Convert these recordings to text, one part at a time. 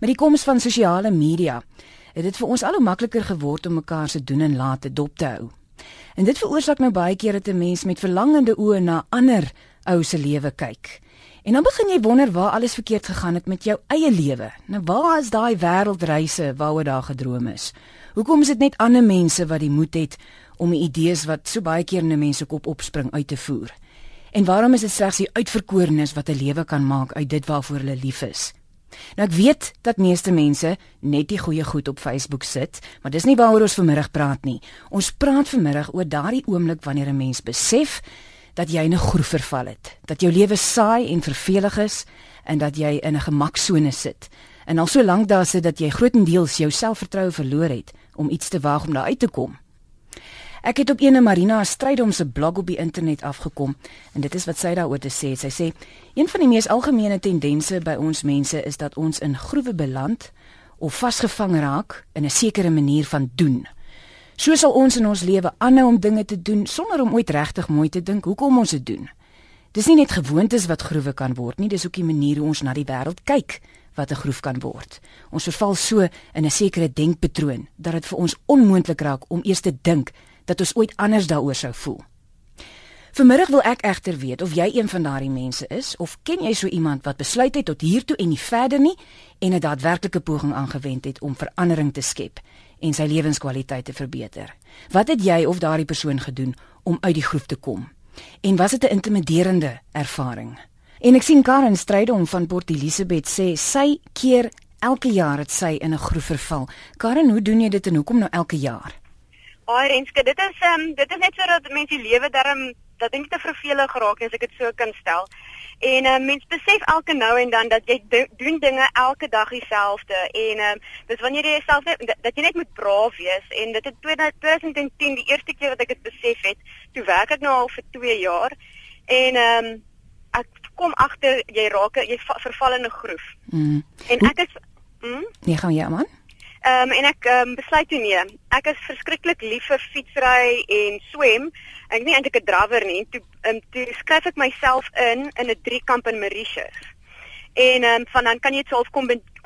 Met die koms van sosiale media het dit vir ons al hoe makliker geword om mekaar se doen en late dop te hou. En dit veroorsaak nou baie keer dat 'n mens met verlangende oë na ander ou se lewe kyk. En dan begin jy wonder waar alles verkeerd gegaan het met jou eie lewe. Nou waar is daai wêreldreise waaroor daar gedroom is? Hoekom is dit net ander mense wat die moed het om die idees wat so baie keer in 'n mens se kop opspring uit te voer? En waarom is dit slegs die uitverkorenes wat 'n lewe kan maak uit dit waarvoor hulle lief is? Nou ek weet dat meeste mense net die goeie goed op Facebook sit, maar dis nie waaroor ons vanmiddag praat nie. Ons praat vanmiddag oor daardie oomblik wanneer 'n mens besef dat jy in 'n groef verval het, dat jou lewe saai en vervelig is en dat jy in 'n gemaksone sit. En al so lank daar sit dat jy grootendeels jou selfvertroue verloor het om iets te waag om daar uit te kom. Ek het op ene Marina Strydom se blog op die internet afgekom en dit is wat sy daaroor te sê. Sy sê een van die mees algemene tendense by ons mense is dat ons in groewe beland of vasgevang raak in 'n sekere manier van doen. So sal ons in ons lewe aanhou om dinge te doen sonder om ooit regtig mooi te dink hoekom ons dit doen. Dis nie net gewoontes wat groewe kan word nie, dis ook die manier hoe ons na die wêreld kyk wat 'n groef kan word. Ons verval so in 'n sekere denkpatroon dat dit vir ons onmoontlik raak om eers te dink dat ons ooit anders daaroor sou voel. Vanmiddag wil ek egter weet of jy een van daardie mense is of ken jy so iemand wat besluit het tot hier toe en nie verder nie en 'n daadwerklike poging aangewend het om verandering te skep en sy lewenskwaliteit te verbeter. Wat het jy of daardie persoon gedoen om uit die groep te kom? En was dit 'n intimiderende ervaring? En ek sien Karen stryde om van Port Elizabeth sê sy keer elke jaar het sy in 'n groep verval. Karen, hoe doen jy dit en hoekom nou elke jaar? Ag Renske, dit is ehm um, dit is net sodat mense die lewe darm dat dink te vervelig geraak as ek dit so kan stel. En ehm um, mense besef elke nou en dan dat jy do doen dinge elke dag dieselfde en ehm um, dis wanneer jy jouself net dat jy net moet braaf wees en dit het 2010 die eerste keer wat ek dit besef het, toe werk ek nou al vir 2 jaar en ehm um, ek kom agter jy raak jy verval in 'n groef. Mm. En ek is mm? Nee, gaan jy man? Ehm um, en ek um, besluit toe nee. Ek is verskriklik lief vir fietsry en swem. Ek nie eintlik 'n drawer nie. Toe um, toe skryf ek myself in in 'n drie kamp in Mauritius. En ehm um, van dan kan jy dit self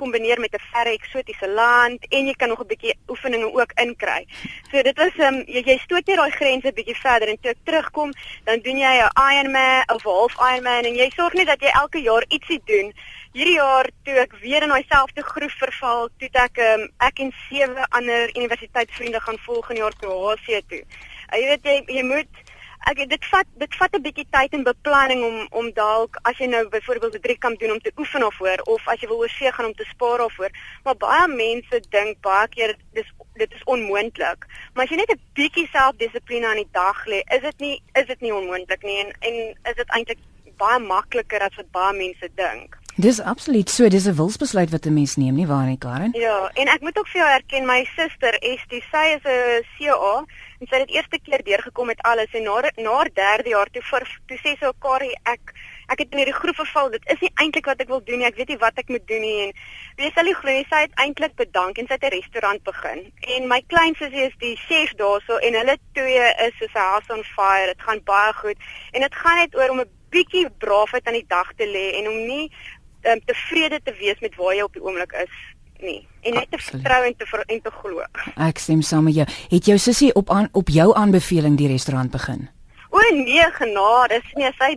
kombineer met 'n verre eksotiese land en jy kan nog 'n bietjie oefeninge ook inkry. So dit was ehm um, jy, jy stoot net daai grense bietjie verder en toe ek terugkom, dan doen jy 'n Ironman, 'n half Ironman en jy sorg net dat jy elke jaar ietsie doen hierdie jaar toe ek weer in dieselfde groef verval, toe ek um, ek en sewe ander universiteitsvriende gaan volgende jaar Kroasie toe. Uh, jy weet jy, jy moet ek dit vat dit vat 'n bietjie tyd en beplanning om om dalk as jy nou byvoorbeeld 'n drie kamp doen om te oefen of hoor of as jy wil oorsee gaan om te spaar hoor. Maar baie mense dink baie keer dis dit is onmoontlik. Maar as jy net 'n bietjie selfdissipline aan die dag lê, is dit nie is dit nie onmoontlik nie en en is dit eintlik baie makliker as wat baie mense dink. Dis absoluut so, dis 'n wilsbesluit wat 'n mens neem, nie waar nie, Karen? Ja, en ek moet ook vir jou erken, my suster Estie, sy is 'n CA en sy het dit eerste keer deurgekom met alles en na na derde jaar toe vir toe sê sy Kari, ek ek het in hierdie groep verval. Dit is nie eintlik wat ek wil doen nie. Ek weet nie wat ek moet doen nie en weet sy glo nie sy het eintlik bedank en sy het 'n restaurant begin. En my klein sussie is die chef daarso en hulle twee is soos 'n house on fire. Dit gaan baie goed en dit gaan net oor om 'n bietjie braafheid aan die dag te lê en om nie um, tevrede te wees met waar jy op die oomblik is nie en net te vertrou en te en te glo. Ek stem saam met jou. Het jou sussie op aan op jou aanbeveling die restaurant begin? Nee, genade, nee, sy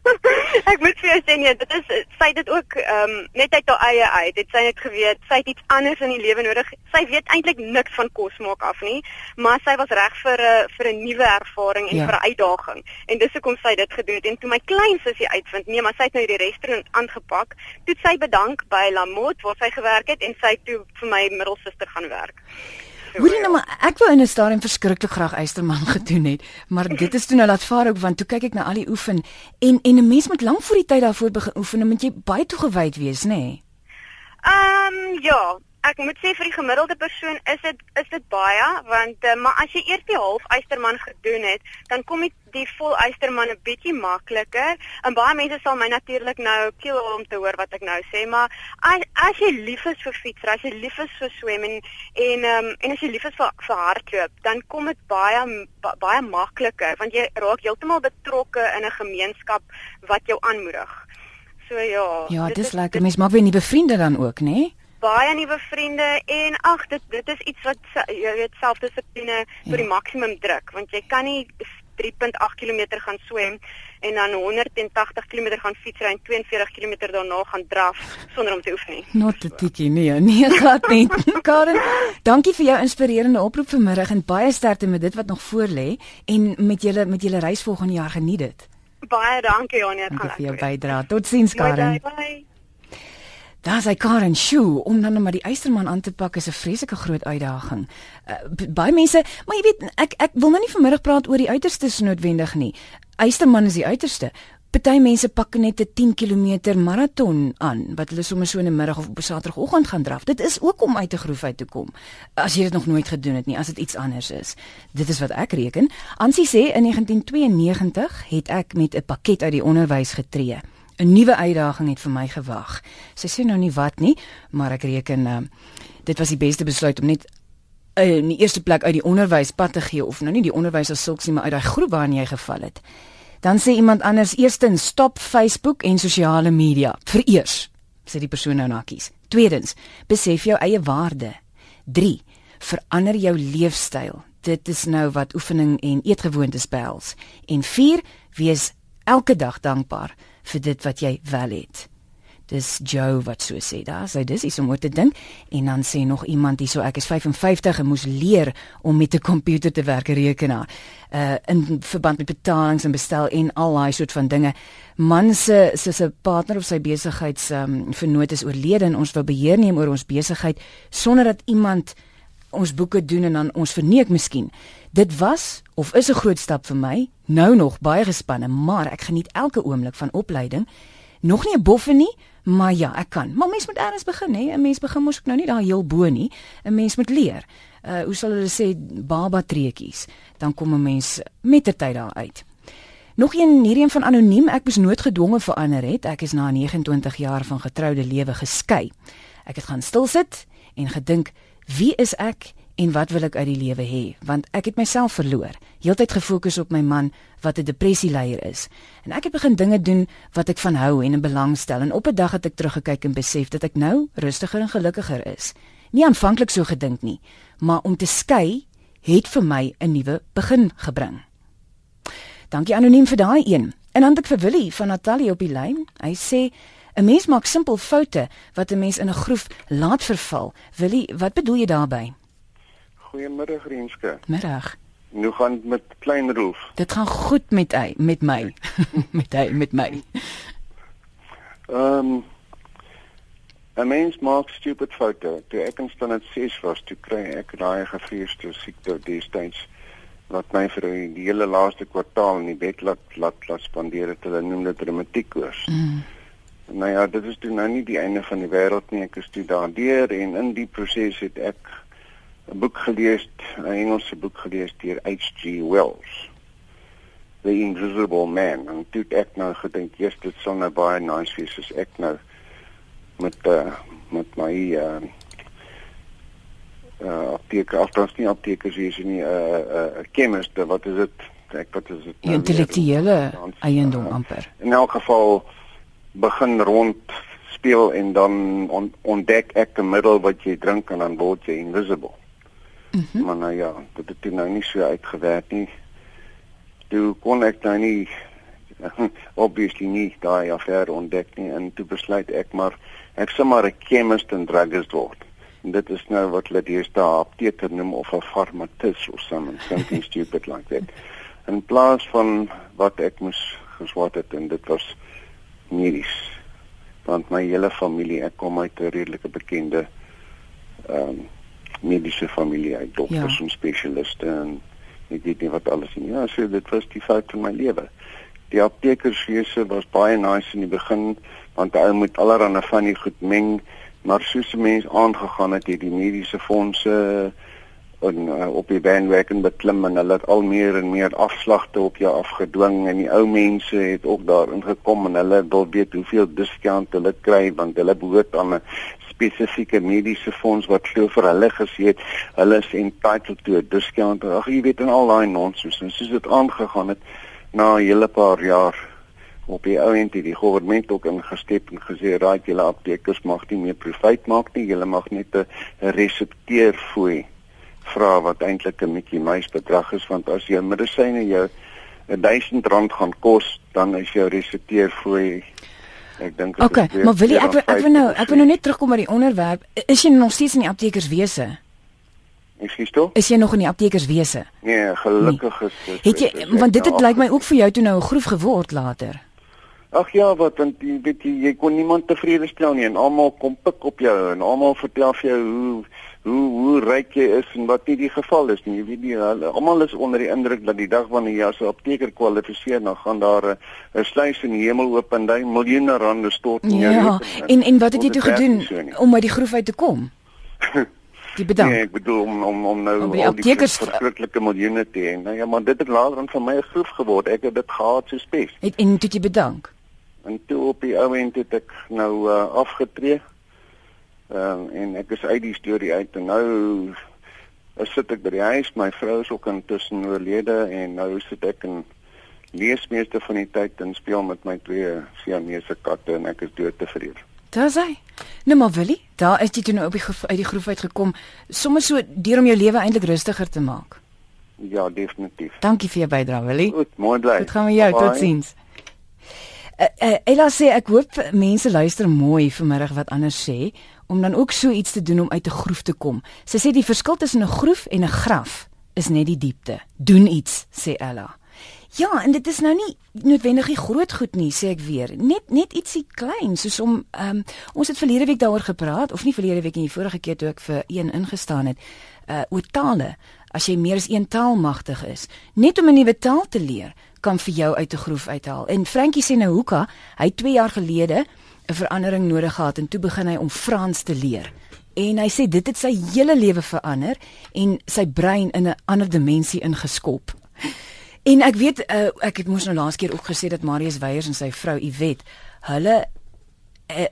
Ek moet vir jou sê nee, dit is sy dit ook ehm um, net uit haar eie uit. Het sy net geweet sy het iets anders in die lewe nodig. Sy weet eintlik niks van kos maak af nie, maar sy was reg vir 'n vir 'n nuwe ervaring en ja. vir 'n uitdaging. En dis hoekom sy dit gedoen het. En toe my klein sussie uitvind, nee, maar sy het nou die restaurant aangepak. Toe sy bedank by Lamot waar sy gewerk het en sy toe vir my middelsuster gaan werk. Hoorie nou maar, ek wou in 'n stadium verskriklik graag eysterman gedoen het, maar dit is toe nou laat vaar ook want toe kyk ek na al die oefen en en 'n mens moet lank voor die tyd daarvoor begin oefen, dan moet jy baie toegewyd wees, nê? Nee? Ehm um, ja, ek moet sê vir die gemiddelde persoon is dit is dit baie want uh, maar as jy eers die half eysterman gedoen het, dan kom dit die vol eysterman 'n bietjie makliker. En baie mense sal my natuurlik nou kill om te hoor wat ek nou sê, maar as, as jy lief is vir fiets, as jy lief is vir swem en en um, en as jy lief is vir vir hardloop, dan kom dit baie baie makliker want jy raak heeltemal betrokke in 'n gemeenskap wat jou aanmoedig. So ja. Ja, dis lekker. Mens maak weer nuwe vriende dan ook, né? Nee? Baie nuwe vriende en ag dit dit is iets wat jy weet selfdissipline ja. vir die maksimum druk want jy kan nie 3.8 km gaan swem en dan 180 km gaan fietsry en 42 km daarna gaan draf sonder om te oefen nie. Not a tikkie nee, nee glad nie. Karen, dankie vir jou inspirerende oproep vanmiddag en baie sterkte met dit wat nog voor lê en met julle met julle reis volgende jaar geniet dit. Baie dankie Janie, dit gaan vir jou bydra. Totsiens Karen. Bye. bye. Daar sy Karen Shu om dan maar die eysterman aan te pak is 'n vreeslike groot uitdaging. Uh, baie mense, maar jy weet ek ek wil nou nie vanmiddag praat oor die uiterstes noodwendig nie. Eysterman is die uiterste. Party mense pak net 'n 10 km maraton aan wat hulle sommer so in 'n middag of op Saterdagoggend gaan draf. Dit is ook om uit 'n groef uit te kom. As jy dit nog nooit gedoen het nie, as dit iets anders is. Dit is wat ek reken. Ansie sê in 1992 het ek met 'n pakket uit die onderwys getree. 'n nuwe uitdaging het vir my gewag. Sy sê nou nie wat nie, maar ek reken uh, dit was die beste besluit om net uh, in die eerste plek uit die onderwys pad te gee of nou nie die onderwys as sulks nie, maar uit daai groep waarin jy geval het. Dan sê iemand anders eerstens stop Facebook en sosiale media. Vereers sê die persoon nou nakkies. Tweedens, besef jou eie waarde. 3. Verander jou leefstyl. Dit is nou wat oefening en eetgewoontes behels. En 4. Wees elke dag dankbaar vir dit wat jy wel het. Dis Joe wat so sê. Daar sê dis iets om oor te dink en dan sê nog iemand hierso ek is 55 en moes leer om met 'n komputer te werk, rekenaar. Uh in verband met betalings en bestel en al daai soort van dinge. Man se se se partner of sy besigheids um vernoot is oorlede en ons wil beheer neem oor ons besigheid sonder dat iemand ons boeke doen en dan ons verneek miskien. Dit was of is 'n groot stap vir my. Nou nog baie gespanne, maar ek geniet elke oomblik van opleiding. Nog nie 'n boffe nie, maar ja, ek kan. Maar mens moet eers begin, hè. 'n Mens begin mos ook nou nie daar heel bo nie. 'n Mens moet leer. Uh hoe sal hulle sê baba treetjies, dan kom 'n mens met die tyd daar uit. Nog een hierdie een van anoniem, ek was noodgedwonge verander het. Ek is na 29 jaar van getroude lewe geskei. Ek het gaan stil sit en gedink, wie is ek en wat wil ek uit die lewe hê? Want ek het myself verloor, heeltyd gefokus op my man wat 'n depressieleier is. En ek het begin dinge doen wat ek van hou en in belang stel en op 'n dag het ek teruggekyk en besef dat ek nou rustiger en gelukkiger is. Nie aanvanklik so gedink nie, maar om te skei het vir my 'n nuwe begin gebring. Dankie anoniem vir daai een. En dan het ek vir Willie van Natalie op die lyn. Hy sê 'n mens maak simpel foute wat 'n mens in 'n groef laat verval. Willie, wat bedoel jy daarmee? Goeiemiddag Renske. Middag. Nou gaan dit met klein Rolf. Dit gaan goed met hy, met my. met hy, met my. Ehm um, 'n mens maak stupid foute. Toe ek in standaard 6 was, toe kry ek daai gevreesde siekte destyds wat my vir die hele laaste kwartaal in die bed laat laat laat spandeer het. Hulle noem dit reumatiekos. Mm. Nou ja, dit is toe nou nie die einde van die wêreld nie. Ek is toe daardeur en in die proses het ek 'n boek gelees, 'n Engelse boek gelees deur H.G. Wells. The Invisible Man. En toe ek nou gedink, "Jesus, dit sal nou baie nice wees as ek nou met uh, met my uh uh apteker, althans nie apteker is nie, 'n uh, 'n uh, chemist, wat is dit? Ek wat is dit? Nou Intellektuele eiendom amper. In elk geval begin rond speel en dan on, ontdek ek 'n middel wat jy drink en dan word jy invisible. Mm -hmm. Maar nou ja, dit het nou nie so uitgewerk nie. Toe kon ek nou nie obviously nie daai affære ontdek nie en toe besluit ek maar ek sou maar 'n chemist en druggist word. En dit is nou wat hulle deesdae apteker noem of 'n farmatus of something something stupid like that. In plaas van wat ek moes geswat het en dit was medies. Want my hele familie, ek kom uit 'n redelike bekende ehm um, mediese familie uit dokters ja. en spesialiste en ek weet nie wat alles nie. Ja, so dit was die fout van my lewe. Die aptekerswese was baie nice in die begin want hy moet allerhande van die goed meng, maar soos 'n mens aangegaan het, het die mediese fondse en uh, op die bandwagon beklim en hulle het al meer en meer afslagte op jou afgedwing en die ou mense het ook daarin gekom en hulle wil weet hoeveel diskant hulle kry want hulle behoort aan 'n spesifieke mediese fonds wat veel vir hulle gesê het hulle is entitled to a discount. Ag jy weet en al daai nonsens. En soos dit aangegaan het na 'n hele paar jaar op die ou end het die regering ook ingestep en gesê raai julle aptekers mag nie meer profit maak nie, julle mag net 'n resepteer fooi vra wat eintlik 'n bietjie muis bedrag is want as jou medisyne jou 1000 rand gaan kos, dan is jou resepteer fooi ek dink Okay, maar wil jy ek ek wil nou ek wil nou net terugkom by die onderwerp. Is jy nog steeds in die aptekerswese? Ekskuus toe? Is jy nog in die aptekerswese? Nee, gelukkig nee. is, is Het jy is, want dit het lyk my ook vir jou toe nou 'n groef geword later. Ag ja, wat want jy weet jy, jy kon niemand tevrede stel nie en almal kom pik op jou en almal vertel vir jou hoe hoe hoe ryk jy is en wat nie die geval is nie. Jy weet nie almal is onder die indruk dat die dag wanneer jy as 'n apteker kwalifiseer, dan gaan daar 'n sluys in die hemel oop en daai miljoene rande stort in jou ja, en en wat het jy toe gedoen om uit die groef uit te kom? Die bedank. Nee, ek bedoel om om om nou om al die verskriklike miljoene te hê. Nou ja, maar dit het later dan vir my 'n groef geword. Ek het dit gehad so spes. Het en toe jy bedank. En toe op die ou end het ek nou uh, afgetree. Ehm uh, en ek is uit die storie uit en nou is sit ek by die huis. My vrou is ook intussen oorlede en nou sit ek en lees meeste van die tyd en speel met my twee Siamese katte en ek is dood tevrede. Daar sê. Nou maar Willie, daar is jy toe nou op die groef, uit die groef uitgekom, sommer so deur om jou lewe eintlik rustiger te maak. Ja, definitief. Dankie vir jou bydrae, Willie. Goed, mooi bly. Dit gaan met jou totsiens. Uh, uh, Ella sê ek hoop mense luister mooi vanmiddag wat anders sê om dan ook so iets te doen om uit 'n groef te kom. Sy sê die verskil tussen 'n groef en 'n graf is net die diepte. Doen iets, sê Ella. Ja, en dit is nou nie noodwendig die groot goed nie, sê ek weer. Net net ietsie klein, soos om um, ons het verlede week daaroor gepraat of nie verlede week nie, die vorige keer toe ek vir een ingestaan het, uh oor tale. As jy meer as een taal magtig is, net om 'n nuwe taal te leer, kan vir jou uit 'n groef uithaal. En Frankie sê nou hoeka, hy 2 jaar gelede 'n verandering nodig gehad en toe begin hy om Frans te leer. En hy sê dit het sy hele lewe verander en sy brein in 'n ander dimensie ingeskop. En ek weet uh, ek het mos nou laas keer ook gesê dat Marius Weyers en sy vrou Iwet hulle uh,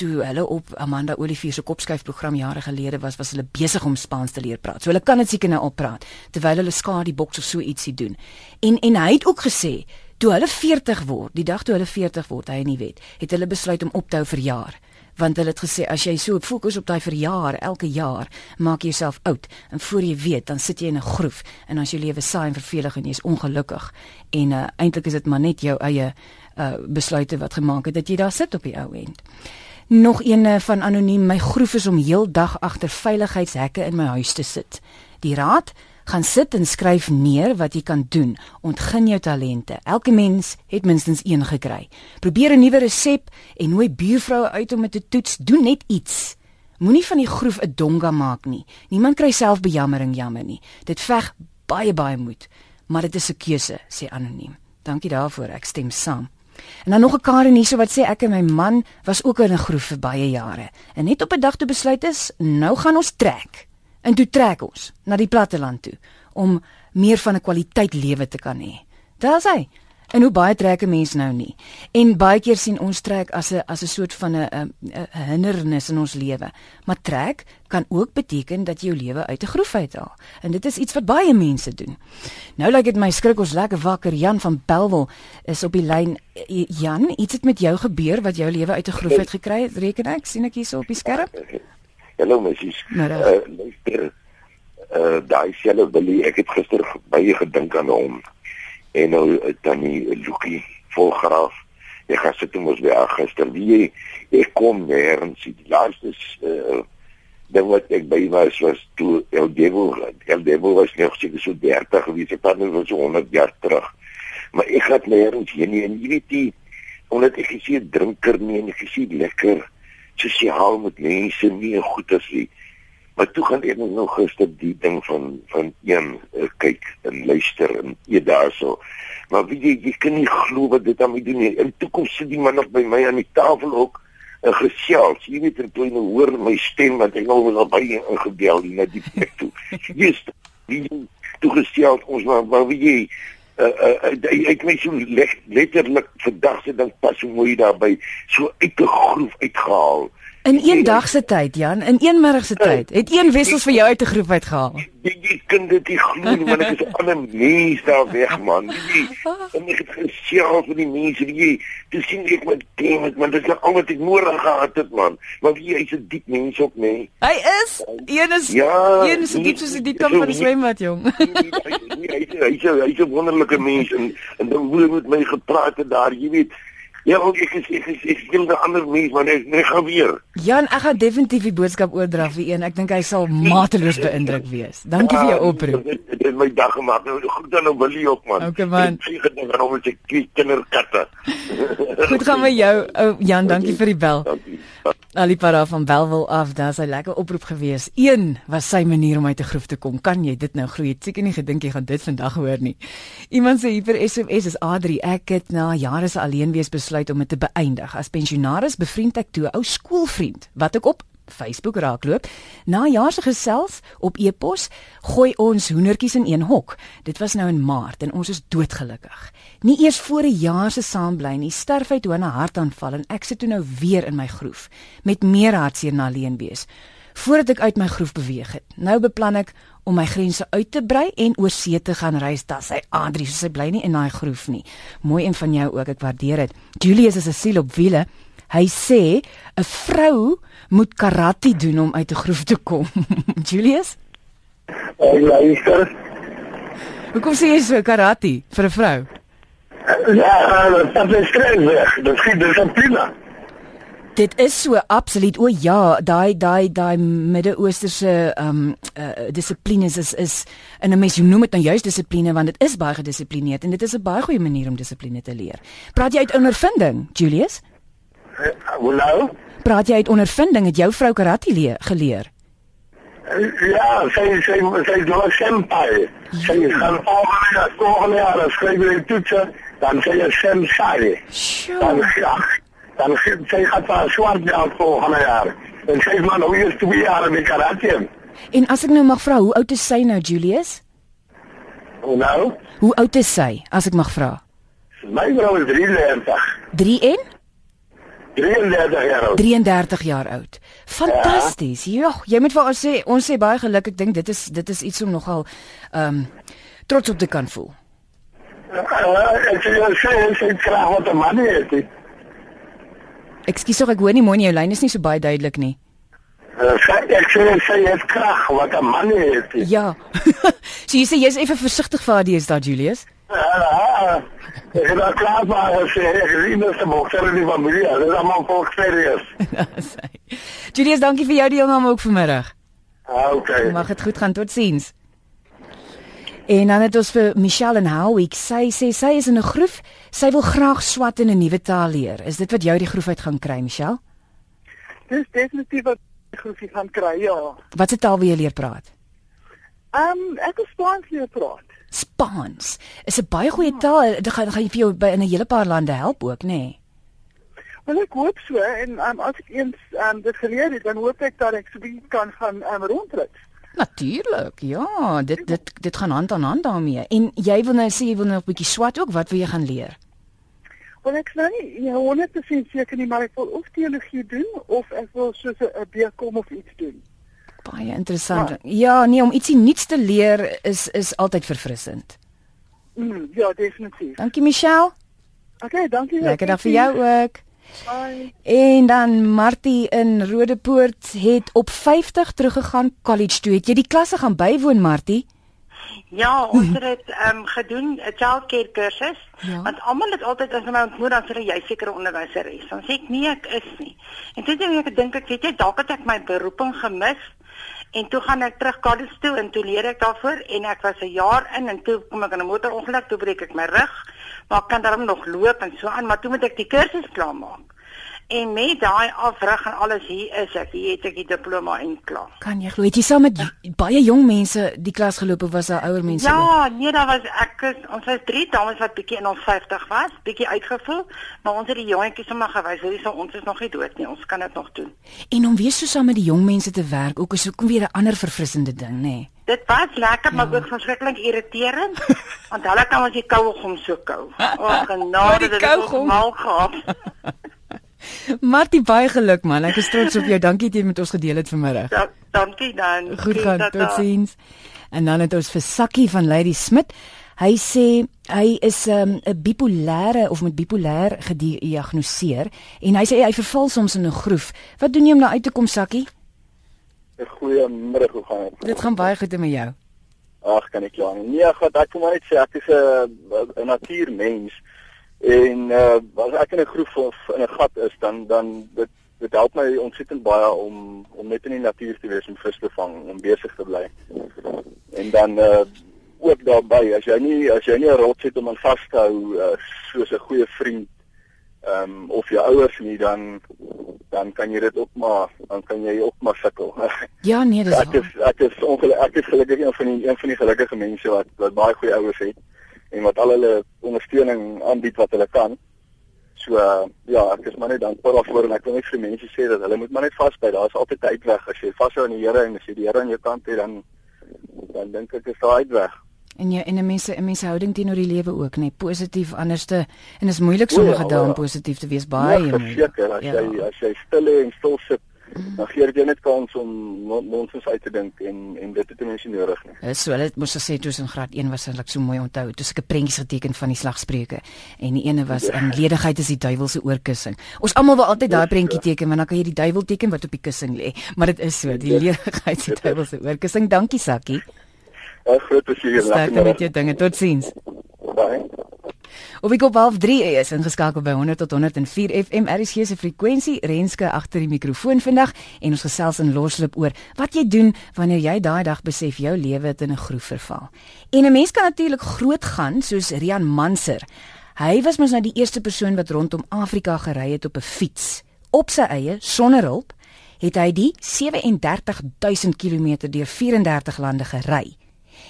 toe hulle op Amanda Olivier se kopskuif program jare gelede was was hulle besig om Spaans te leer praat. So hulle kan dit seker nou al praat terwyl hulle skadu boks of so ietsie doen. En en hy het ook gesê toe hulle 40 word, die dag toe hulle 40 word, hy en Iwet, het hulle besluit om op te hou vir jaar want hulle het gesê as jy so fokus op daai verjaar elke jaar maak jy jouself oud en voor jy weet dan sit jy in 'n groef en as jou lewe saai en vervelig en jy's ongelukkig en uh, eintlik is dit maar net jou eie uh, besluite wat gemaak het dat jy daar sit op die ou end. Nog een uh, van anoniem my groef is om heeldag agter veiligheidshekke in my huis te sit. Die raad gaan sit en skryf neer wat jy kan doen. Ontgin jou talente. Elke mens het minstens een gekry. Probeer 'n nuwe resep en nooi buurvroue uit om dit te toets. Doen net iets. Moenie van die groef 'n donga maak nie. Niemand kry self bejammering jammer nie. Dit veg baie baie moed, maar dit is 'n keuse, sê anoniem. Dankie daarvoor. Ek stem saam. En dan nog 'n Karen hierso wat sê ek en my man was ook in 'n groef vir baie jare. En net op 'n dag toe besluit is, nou gaan ons trek. En toe trek ons na die platteland toe om meer van 'n kwaliteit lewe te kan hê. Daar's hy. En hoe baie trek 'n mens nou nie. En baie keer sien ons trek as 'n as 'n soort van 'n 'n hindernis in ons lewe. Maar trek kan ook beteken dat jy jou lewe uit 'n groef uithaal. En dit is iets wat baie mense doen. Nou lyk dit my skrik ons lekker wakker. Jan van Belwel is op die lyn. Jan, iets het met jou gebeur wat jou lewe uit 'n groef uit gekry het. Reken ek, sien ek hierso op die skerm? Hallo messies. Uh luister. Uh daai selle Billy, ek het gister baie gedink aan hom. En nou dan die Lucky volgraaf. Ek gaan sit mos by gister. Wie ek kom nêrens die laaste uh dan wat ek by was was toe El Devil El Devil was nog seker so 30 gewees. Ek dink was so 100 jaar terug. Maar ek het nêrens heen nie en jy weet jy omdat ek gesien drinker nie en ek gesien lekker sosiaal met mense nie goed as nie. Maar toe gaan ek nog gister die ding van van een uh, kyk en luister en eet daarso. Maar wie jy, jy kan nie glo wat dit aan my doen nie. In toekoms sit die man nog by my aan die tafel ook 'n uh, gesels. Jy weet en toe nou hoor my stem wat ek al was baie ingebel na die plek toe. Jy's toe gesels ons maar maar wie jy uh, uh, ek meen so letterlik vandag se ding pas hoe mooi daarby so uit 'n groef uitgehaal In een dag se tyd, Jan, in een middag se tyd, het een wessels vir jou uit 'n groep uitgehaal. Jy jy kan dit nie glo nie, maar ek is 'n ander mens daar weg, man. Jy, en ek het gesien vir die mense, jy, jy sien ek met teen met, man, dit is al wat ek nodig gehad het, man. Maar wie hy's 'n diep mens ook, nê? Nee. Hy is. Een is ja, een is diep soos die diep kan van die swembad, jong. Hy's hy's hy's 'n wonderlike mens en en dan hoe met my gepraat het daar, jy weet. Ja, ook ek is ek is ek skil 'n ander mens, maar net net gaan weer. Jan, ek gaan definitief die boodskap oordra vir een. Ek dink hy sal mateloos beïndruk wees. Dankie ja, vir jou oproep. Dit het my dag gemaak. Nou, goed dan nou wil jy ook man. Okay man. Ek gedink waarom ek kinderkatte. goed gaan met jou. Oh, Jan, dankie vir die bel. Dankie. Ali para van Belwel af, daar's 'n lekker oproep gewees. Een was sy manier om uit te groef te kom. Kan jy dit nou glo? Ek seker nie gedink jy gaan dit vandag hoor nie. Iemand sê hier per SMS is A3 ek het na jare se alleen wees besluit om dit te beëindig. As pensionaris bevriend ek toe 'n ou skoolvriend wat ek op Facebook raakloop. Na jaar se gesels op e-pos gooi ons hoendertjies in een hok. Dit was nou in Maart en ons is doodgelukkig. Nie eers voor 'n jaar se saam bly nie, sterf hy toe 'n hartaanval en ek sit toe nou weer in my groef met meer hartseer na alleen wees. Voordat ek uit my groef beweeg het. Nou beplan ek om my grense uit te brei en oor see te gaan reis. Das hy Adri, so sy bly nie in daai groef nie. Mooi en van jou ook, ek waardeer dit. Julius is 'n siel op wiele. Hy sê 'n vrou moet karate doen om uit 'n groef te kom. Julius? Uh, ja, luister. Hoekom sê jy so karate vir 'n vrou? Ja, dat is skryf. Dit gee dissipline. Dit is so absoluut. O ja, daai daai daai Midde-Oosterse ehm um, uh, dissiplines is is in 'n mens jy noem dit nou juist dissipline want dit is baie gedissiplineerd en dit is 'n baie goeie manier om dissipline te leer. Praat jy uit ondervinding, Julius? Hoe nou? Praat jy uit ondervinding het jou vrou karate leer, geleer? Ja, sy sy sy doen senpai. Sy gaan volgende jaar, volgende jaar skryf sy toetse, dan sy is senpai. Dan ja, dan sy gaan vir swart belt volgende jaar. En sy man hoe is twee jaar met karate. En as ek nou mag vra, hoe oud is sy nou, Julius? Hoe nou? Hoe oud is sy, as ek mag vra? My vrou is 33. 3 en 33 jaar oud. 33 jaar oud. Fantasties. Ja, jo, jy moet vir ons sê, ons sê baie geluk. Ek dink dit is dit is iets om nogal ehm um, trots op te kan voel. Ja, ek sê jy sê jy kry wat 'n man het. Ekskuus, ek hoor nie mooi nie. Jou lyn is nie so baie duidelik nie. Uh, ek sê jy sê jy het krag wat 'n man het. Ja. so jy sê jy's effe versigtig vir haar, is daar Julius? Ja. Ek het al klaar maar gesê, ek is nie se bokser in die familie, dit is allemaal volksverieus. Julius, dankie vir jou deelname ook vanmiddag. Ah, okay. Mag dit goed gaan, totsiens. En dan het ons vir Michelle en Howick, sy sê sy is in 'n groef, sy wil graag swat in 'n nuwe taal leer. Is dit wat jou die groef uit gaan kry, Michelle? Dis definitief wat die groef gaan kry, ja. Watse taal wil jy leer praat? Ehm, um, ek wil Spaans leer praat. Spaans is 'n baie goeie taal. Dit gaan gaan vir jou by in 'n hele paar lande help ook, nê? Nee. Wel ek hoop so en um, as ek eens um, dit geleer het, dan hoop ek dat ek so bietjie kan gaan um, rondrit. Natuurlik. Ja, dit dit dit gaan hand aan hand daarmee. En jy wil nou sê jy wil nou 'n bietjie swat ook, wat wil jy gaan leer? Wel ek sê nie, ja, 100% seker nie, maar ek wil of teologie doen of ek wil so 'n BCom of iets doen. Baie interessant. Ja, ja nee, om ietsie nuuts te leer is is altyd verfrissend. Mm, ja, definitief. Dankie Michelle. Okay, dankie. Lekker dag vir jou ook. Bye. En dan Martie in Rodepoort het op 50 teruggegaan college toe. Het jy die klasse gaan bywoon Martie? Ja, ons het dit ehm um, gedoen, 'n childcare kursus. Ja. Want almal het altyd as my ontmoet dan sê jy seker 'n onderwyseres. Dan sê ek nee, ek is nie. En toe het ek gedink ek weet jy dalk het ek my beroeping gemis. En toe gaan ek terug college toe en toe leer ek daarvoor en ek was 'n jaar in en toe kom ek in 'n motorongeluk, toe breek ek my rug. Maar ek kan daarom nog loop en so aan, maar toe moet ek die kursus klaarmaak. En met daai afrig en alles hier is ek, hier het ek die diploma en klaar. Kan jy glo jy saam met baie jong mense die klas geloop of was daar ouer mense? Ja, ook? nee, daar was ek is, ons was drie dames wat bietjie in ons 50 was, bietjie uitgevoel, maar ons het die jongetjies sommer gewys, hulle sê ons is nog nie dood nie, ons kan dit nog doen. En om weer so saam met die jong mense te werk, ook is ook weer 'n ander verfrissende ding, nê. Nee. Dit was lekker, ja. maar ook verskriklik irriterend, want hulle kan ons die koue gom so kou. O, genade, dit het mal gehad. Martie baie geluk man. Ek is trots op jou. Dankie dat jy met ons gedeel het vanmiddag. Ja, dankie dan. Goed gaan. Totsiens. En dan het ons vir Sakkie van Lady Smit. Hy sê hy is ehm, 'n um, bipolêre of met bipolêr gediagnoseer en hy sê hy verval soms in 'n groef. Wat doen jy om daar uit te kom, Sakkie? 'n Goeiemiddag, hoe gaan dit? Dit gaan baie goed met jou. Ag, kan ek kla nie. Nee, gaan ek kom net sê ek is 'n 'n natuurmens. En uh as ek in 'n groef of in 'n gat is, dan dan dit dit help my ontsettend baie om om net in die natuur te wees om vis te vang, om besig te bly. En dan uh ook daarbey, as jy nie as jy nie 'n rots het om aan vas te hou uh, soos 'n goeie vriend ehm um, of jou ouers nie dan dan kan jy dit ook maar dan kan jy ook maar sukkel. Ja, nee, dis ek is ek is ongelukkig ek is gelukkig een van die een van die gelukkige mense wat wat baie goeie ouers het en wat al hulle ondersteuning aanbied wat hulle kan. So uh, ja, ek is maar net dankbaar daarvoor en ek wil net vir mense sê dat hulle moet maar net vasbyt. Daar's altyd uitweg as jy vashou aan die Here en as jy die Here aan jou kant het dan dan dink ek is daar uitweg. En jy en 'n mense 'n mense houding teenoor die lewe ook, net positief anderste en is moeilik sommige ja, dae om ja. positief te wees baie ja, moeilik. As ja. jy as jy stil lê en stil sit dan gee dit jou net kans om nonsens uit te dink en en dit te mense nodig nie. Is so, hulle moes gesê toe ons in graad 1 was eintlik so mooi onthou. Toe seker prentjies geteken van die slagspreuke en die ene was in ja. ledigheid is die duiwelse oorkussing. Ons almal wil altyd daai prentjie teken want dan kan jy die duiwel teken wat op die kussing lê. Maar dit is so, die ledigheid is die duiwelse oorkussing. Dankie Sakkie. Ja, groot plesier. Sterkte met jou dinge. Totsiens. Bye. Op ek op half 3 is ingeskakel by 100 tot 104 FM RSG se frekwensie Renske agter die mikrofoon vandag en ons gesels in loslip oor wat jy doen wanneer jy daai dag besef jou lewe het in 'n groef verval. En 'n mens kan natuurlik groot gaan soos Rian Manser. Hy was mos nou die eerste persoon wat rondom Afrika gery het op 'n fiets op sy eie sonder hulp het hy die 37000 km deur 34 lande gery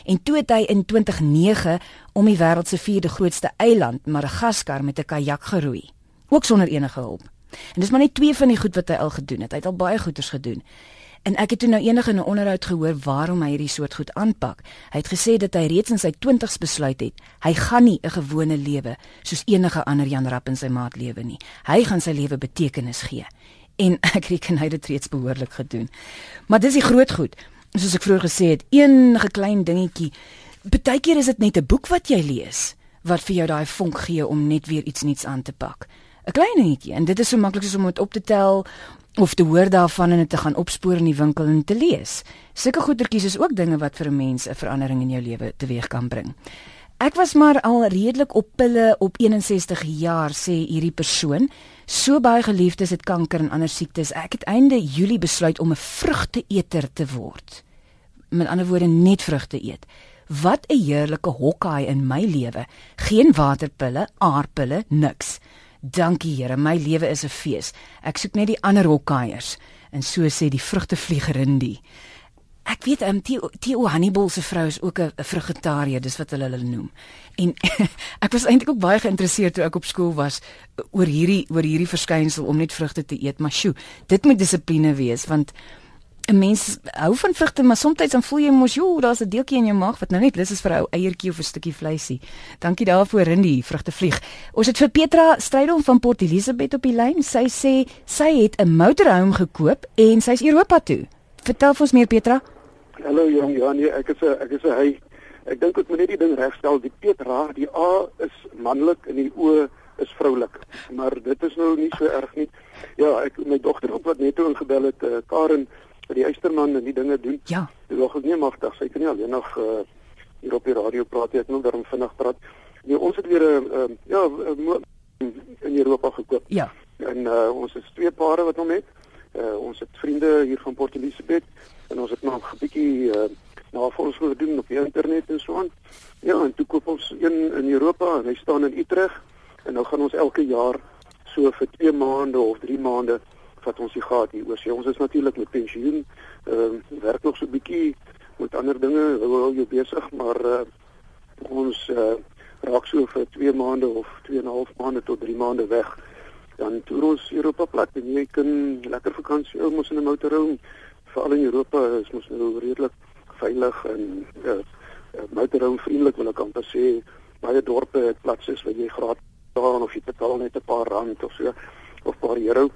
en toe het hy in 2009 om die wêreld se vierde grootste eiland, Madagaskar met 'n kajak geroei, ook sonder enige hulp. En dis maar net twee van die goed wat hy al gedoen het. Hy het al baie goeders gedoen. En ek het toe nou eendag in 'n onderhoud gehoor waarom hy hierdie soort goed aanpak. Hy het gesê dat hy reeds in sy 20's besluit het hy gaan nie 'n gewone lewe soos enige ander Jan Rapp in sy maat lewe nie. Hy gaan sy lewe betekenis gee. En ek reken hy het dit reeds behoorlik gedoen. Maar dis die groot goed soos ek vroeër gesê het, enige klein dingetjie. Partykeer is dit net 'n boek wat jy lees wat vir jou daai vonk gee om net weer iets nuuts aan te pak. 'n Klein dingetjie en dit is so maklik soos om dit op te tel of te hoor daarvan en dit te gaan opspoor in die winkel en te lees. Sulke goedertjies is ook dinge wat vir 'n mens 'n verandering in jou lewe teweeg kan bring. Ek was maar al redelik op pille op 61 jaar sê hierdie persoon. So baie geliefdes het kanker en ander siektes. Ek het einde Julie besluit om 'n vrugteeter te word. Met ander woorde net vrugte eet. Wat 'n heerlike hokkaai in my lewe. Geen waterpille, aardpille, niks. Dankie Here, my lewe is 'n fees. Ek soek net die ander hokkaaiers. En so sê die vrugtevliegerin die. Ek weet ehm um, Theo Hannibal se vrou is ook 'n vegetariër, dis wat hulle hulle noem. En ek was eintlik ook baie geïnteresseerd toe ek op skool was oor hierdie oor hierdie verskynsel om net vrugte te eet, maar sjoe, dit moet dissipline wees want 'n mens hou van vrugte, maar soms dan voel jy mos, joh, daar's 'n deeltjie in jou maag wat nou net lus is vir 'n eiertjie of 'n stukkie vleisie. Dankie daarvoor, Rindie, vrugte vlieg. Ons het vir Petra Strydom van Port Elizabeth op die lyn. Sy sê sy het 'n motorhome gekoop en sy's Europa toe. Vertel vir ons meer Petra. Hallo jong, ja nee, ek is 'n ek is 'n hy. Ek dink ek moet net die ding regstel. Die Petra, die A is manlik en die O is vroulik. Maar dit is nou nie so erg nie. Ja, ek my dogter op wat net toe ingebel het, uh, Karen, vir die Eysterman en die dinge doen. Ja. Dis nog nie magtig. Sy kan nie alleen nog uh, hier op die radio praat nie. Ek wil daarom vinnig praat. Nee, ons het weer 'n uh, ja, in Europa gekoop. Ja. En uh, ons het twee pare wat hom het. Uh, ons het vriende hier van Port Elizabeth en ons het nog 'n bietjie uh, navorsing gedoen op die internet en so aan. Ja, en toe koop ons een in Europa en hy staan in Utrecht en nou gaan ons elke jaar so vir 2 maande of 3 maande vat ons die gat hier oor. So, ons is natuurlik met pensioen. Ehm uh, werk nog so 'n bietjie met ander dinge, hou jou besig, maar uh, ons uh, raak so vir 2 maande of 2 en 'n half maande tot 3 maande weg. Dan toer ons Europa plat en jy kan lekker vakansie hou mos in 'n motorhome veral in Europa is mos nou redelik veilig en ja, uh, motorhome vriendelik wil ek amper sê baie dorpe het platse waar jy gratis betaal of jy betaal net 'n paar rand of so. of paar euro.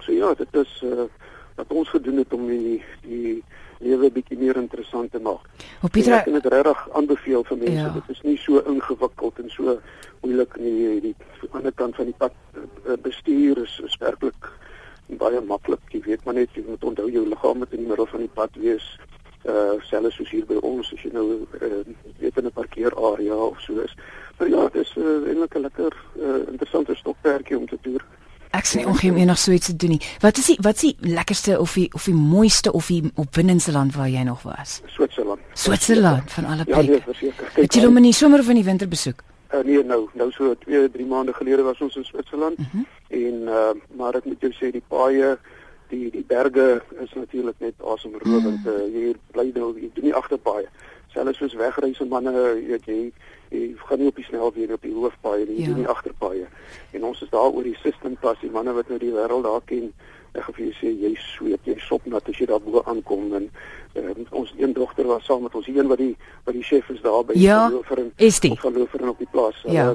So ja, dit is uh wat ons gedoen het om die die lewe bietjie meer interessant te maak. Op Pieter, ek kan dit regtig aanbeveel vir mense. Ja. Dit is nie so ingewikkeld en so moeilik nie. Die ander kant van die pad uh, bestuur is, is werklik baie maklik. Jy weet maar net jy moet onthou jou liggaam moet in die middel van die pad wees uh selfs soos hier by ons as jy nou uh, weet in 'n parkeerarea of so is. Maar ja, dit is uh, eintlik 'n lekker uh, interessante stokperdjie om te toer. Ek sê ongeem enig so iets te doen nie. Wat is die wat is die lekkerste of die of die mooiste of die opwindendste land waar jy nog was? Switserland. Switserland van alle plekke. Ja, nee, verseker. Het jy hom in die somer of in die winter besoek? Uh, nee, nou, nou so 2, 3 maande gelede was ons in Switserland uh mhm. -huh. en uh maar ek moet jou sê die paaie die die berge is natuurlik net asemrowend. Mm. Uh, jy bly nou jy doen nie agterpaaie. Selfs soos wegreise manne, weet jy, jy gaan nie op die snelweg op die hoofpaaie nie, jy ja. doen nie agterpaaie. En ons is daar oor die system pas, die manne wat nou die wêreld daar ken. Ek gaan vir jou sê jy sweet, jy sop nat as jy daar bo aankom en uh, ons een dogter was saam met ons, een wat die wat die chef is daar by ja, vir 'n verloofering op die plaas. Ja.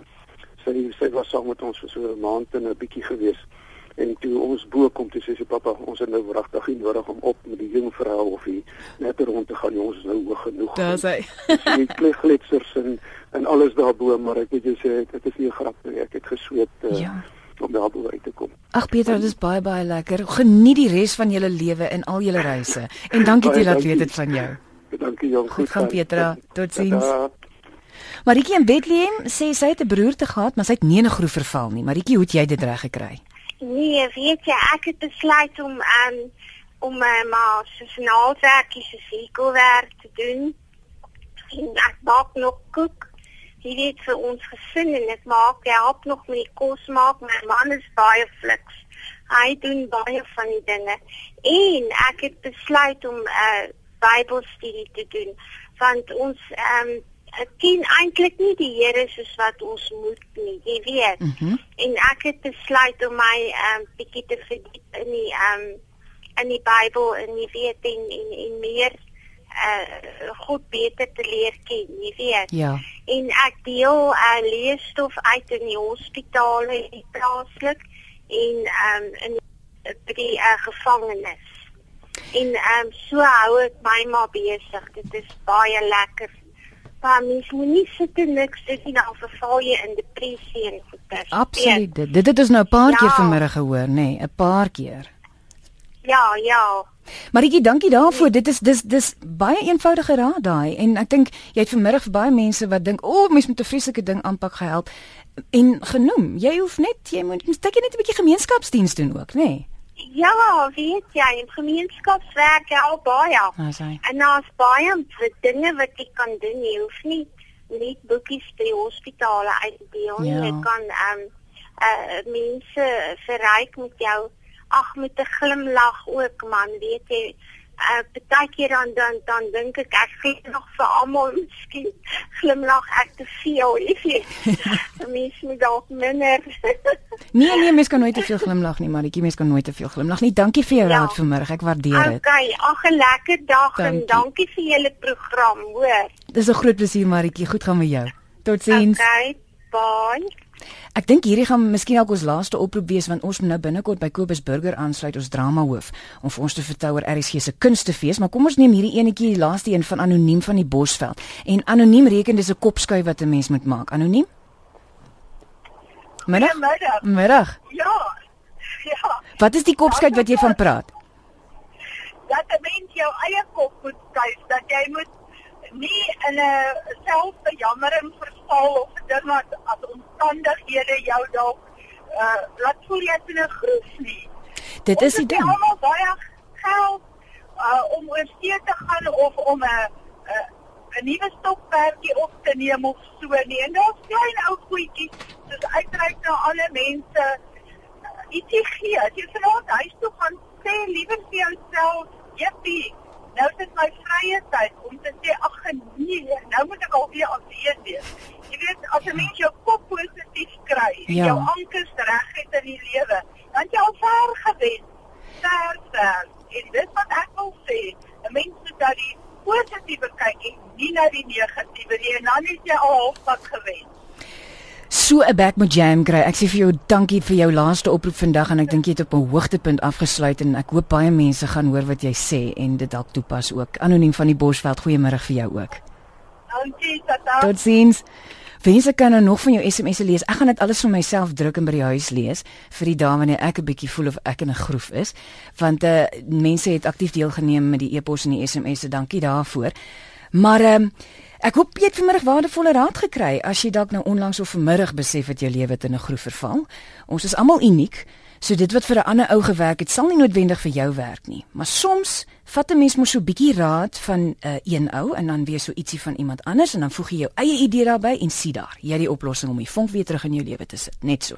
Sy sy was saam met ons vir so 'n maand en 'n bietjie gewees. En toe ons bo kom toe sê sy pappa, ons het nou wragtig nie nodig om op met die jong vrou of die net rond te gaan nie. Ons is nou hoog genoeg. Daar's hy. Die kleggletsers en en alles daarbo, maar ek moet jou sê dit is nie 'n grap nie. Ek het gesweet uh, ja. om daarbo uit te kom. Ag Pieter, dit is baie baie lekker. Geniet die res van julle lewe in al julle reise. En dankie dat jy laat weet dit van jou. Dankie jong. Goed gaan Pieter. Totsiens. Maritjie in Bethlehem sê sy het 'n broerte gehad, maar sy het nie 'n groef verval nie. Maritjie, hoe het jy dit reg gekry? Nee, weet jy, ek het besluit om um, om uh, maar sosiaalwerkie se sekelwerk te doen. En ek maak nog kook. Jy weet vir ons gesin en ek maak help nog met die kos maak. My man is baie fliks. Hy doen baie van die dinge. En ek het besluit om 'n uh, Bybelstudie te doen want ons ehm um, ken eintlik nie die Here soos wat ons moet nie, jy weet. Mm -hmm. En ek het besluit om my um bietjie te verdiep in die um in die Bybel en jy weet en en, en meer uh God beter te leer ken, jy weet. Ja. En ek deel uh leesstof uit in die hospitale in plaaslik en um in die uh, gevangenis. En um so hou ek my maar besig. Dit is baie lekker Maar mens moet nie sit en niks doen nie, dan verval jy in depressie en goeie. Absoluut. Dit dit het ons nou 'n paar ja. keer vanmiddag gehoor, nê, nee, 'n paar keer. Ja, ja. Maritjie, dankie daarvoor. Dit is dis dis baie eenvoudige raad daai en ek dink jy het vanmiddag vir baie mense wat dink, "O, oh, mens moet 'n vreeslike ding aanpak gehelp." En genoem, jy hoef net jy moet net 'n bietjie gemeenskapsdiens doen ook, nê? Nee. Ja, weet jy, in gemeenskapswerk help baie. En daar's baie dinge wat jy kan doen. Jy hoef nie net boekies by hospitale uit te deel nie. Ja. Jy kan ehm um, uh mense verryk met jou ag met 'n glimlag ook man, weet jy uh baie keer dan dan dan dink ek ek gee nog vir almal miskien glimlag ek te veel jy weet mens moet dalk minder. Nee nee mens kan nooit te veel glimlag nie maritjie mens kan nooit te veel glimlag nie. Dankie vir jou ja. raad vanmiddag ek waardeer dit. Okay ag 'n lekker dag dankie. en dankie. vir julle program hoor. Dis 'n groot plesier maritjie goed gaan met jou. Totsiens. Okay bye Ek dink hierdie gaan miskien ook ons laaste oproep wees want ons moet nou binnekort by Kobus Burger aansluit ons drama hoof om vir ons te vertel oor RSG se kunstefees, maar kom ons neem hierdie enetjie die laaste een van anoniem van die Bosveld. En anoniem reken dis 'n kopskuif wat 'n mens moet maak. Anoniem? Middag. Middag. Middag. Ja. Ja. Wat is die kopskuif wat jy van praat? Dat 'n mens jou eie kop moet skuif, dat jy moet nie in 'n selfbejammering verval of dit wat as omstandighede jou dalk uh laat voel jy in 'n groef nie. Dit is die ding. Ons het baie geld uh om oor see te gaan of om 'n 'n nuwe stokperdjie op te neem of so nie. En daar's klein ou goedjies soos uitreik na alle mense. Uh, ietsie gee. As jy vanaand huis toe gaan, sê liewer vir jouself, "Jippie, nou is dit my vrye tyd om te sê ag nee, nou moet ek alweer afwees wees. Jy weet as 'n mens jou kop positief kry ja. jou ankers reg het in die lewe, dan jy al ver gewen. Ver, ver. En dit wat ek wil sê, 'n mens moet dat die positiewe kyk en nie na die negatiewe nie en dan is jy al halfpad gewen. So 'n back met jam kry. Ek sê vir jou dankie vir jou laaste oproep vandag en ek dink jy het op 'n hoogtepunt afgesluit en ek hoop baie mense gaan hoor wat jy sê en dit dalk toepas ook. Anoniem van die Bosveld, goeiemôre vir jou ook. Dankie, Tata. Totsiens. Wense kan nou nog van jou SMS'e lees. Ek gaan dit alles vir myself druk en by die huis lees vir die dae wanneer ek 'n bietjie voel of ek in 'n groef is. Want uh mense het aktief deelgeneem met die e-pos en die SMS'e. Dankie daarvoor. Maar ehm um, Ek hoop jy het vanmiddag waardevolle raad gekry as jy dalk nou onlangs of vanmiddag besef dat jou lewe in 'n groef verval. Ons is almal uniek, so dit wat vir 'n ander ou gewerk het, sal nie noodwendig vir jou werk nie. Maar soms vat 'n mens mos so 'n bietjie raad van 'n uh, een ou en dan weer so ietsie van iemand anders en dan voeg jy jou eie idee daarbey en sien daar, jy het die oplossing om die vonk weer terug in jou lewe te sit. Net so.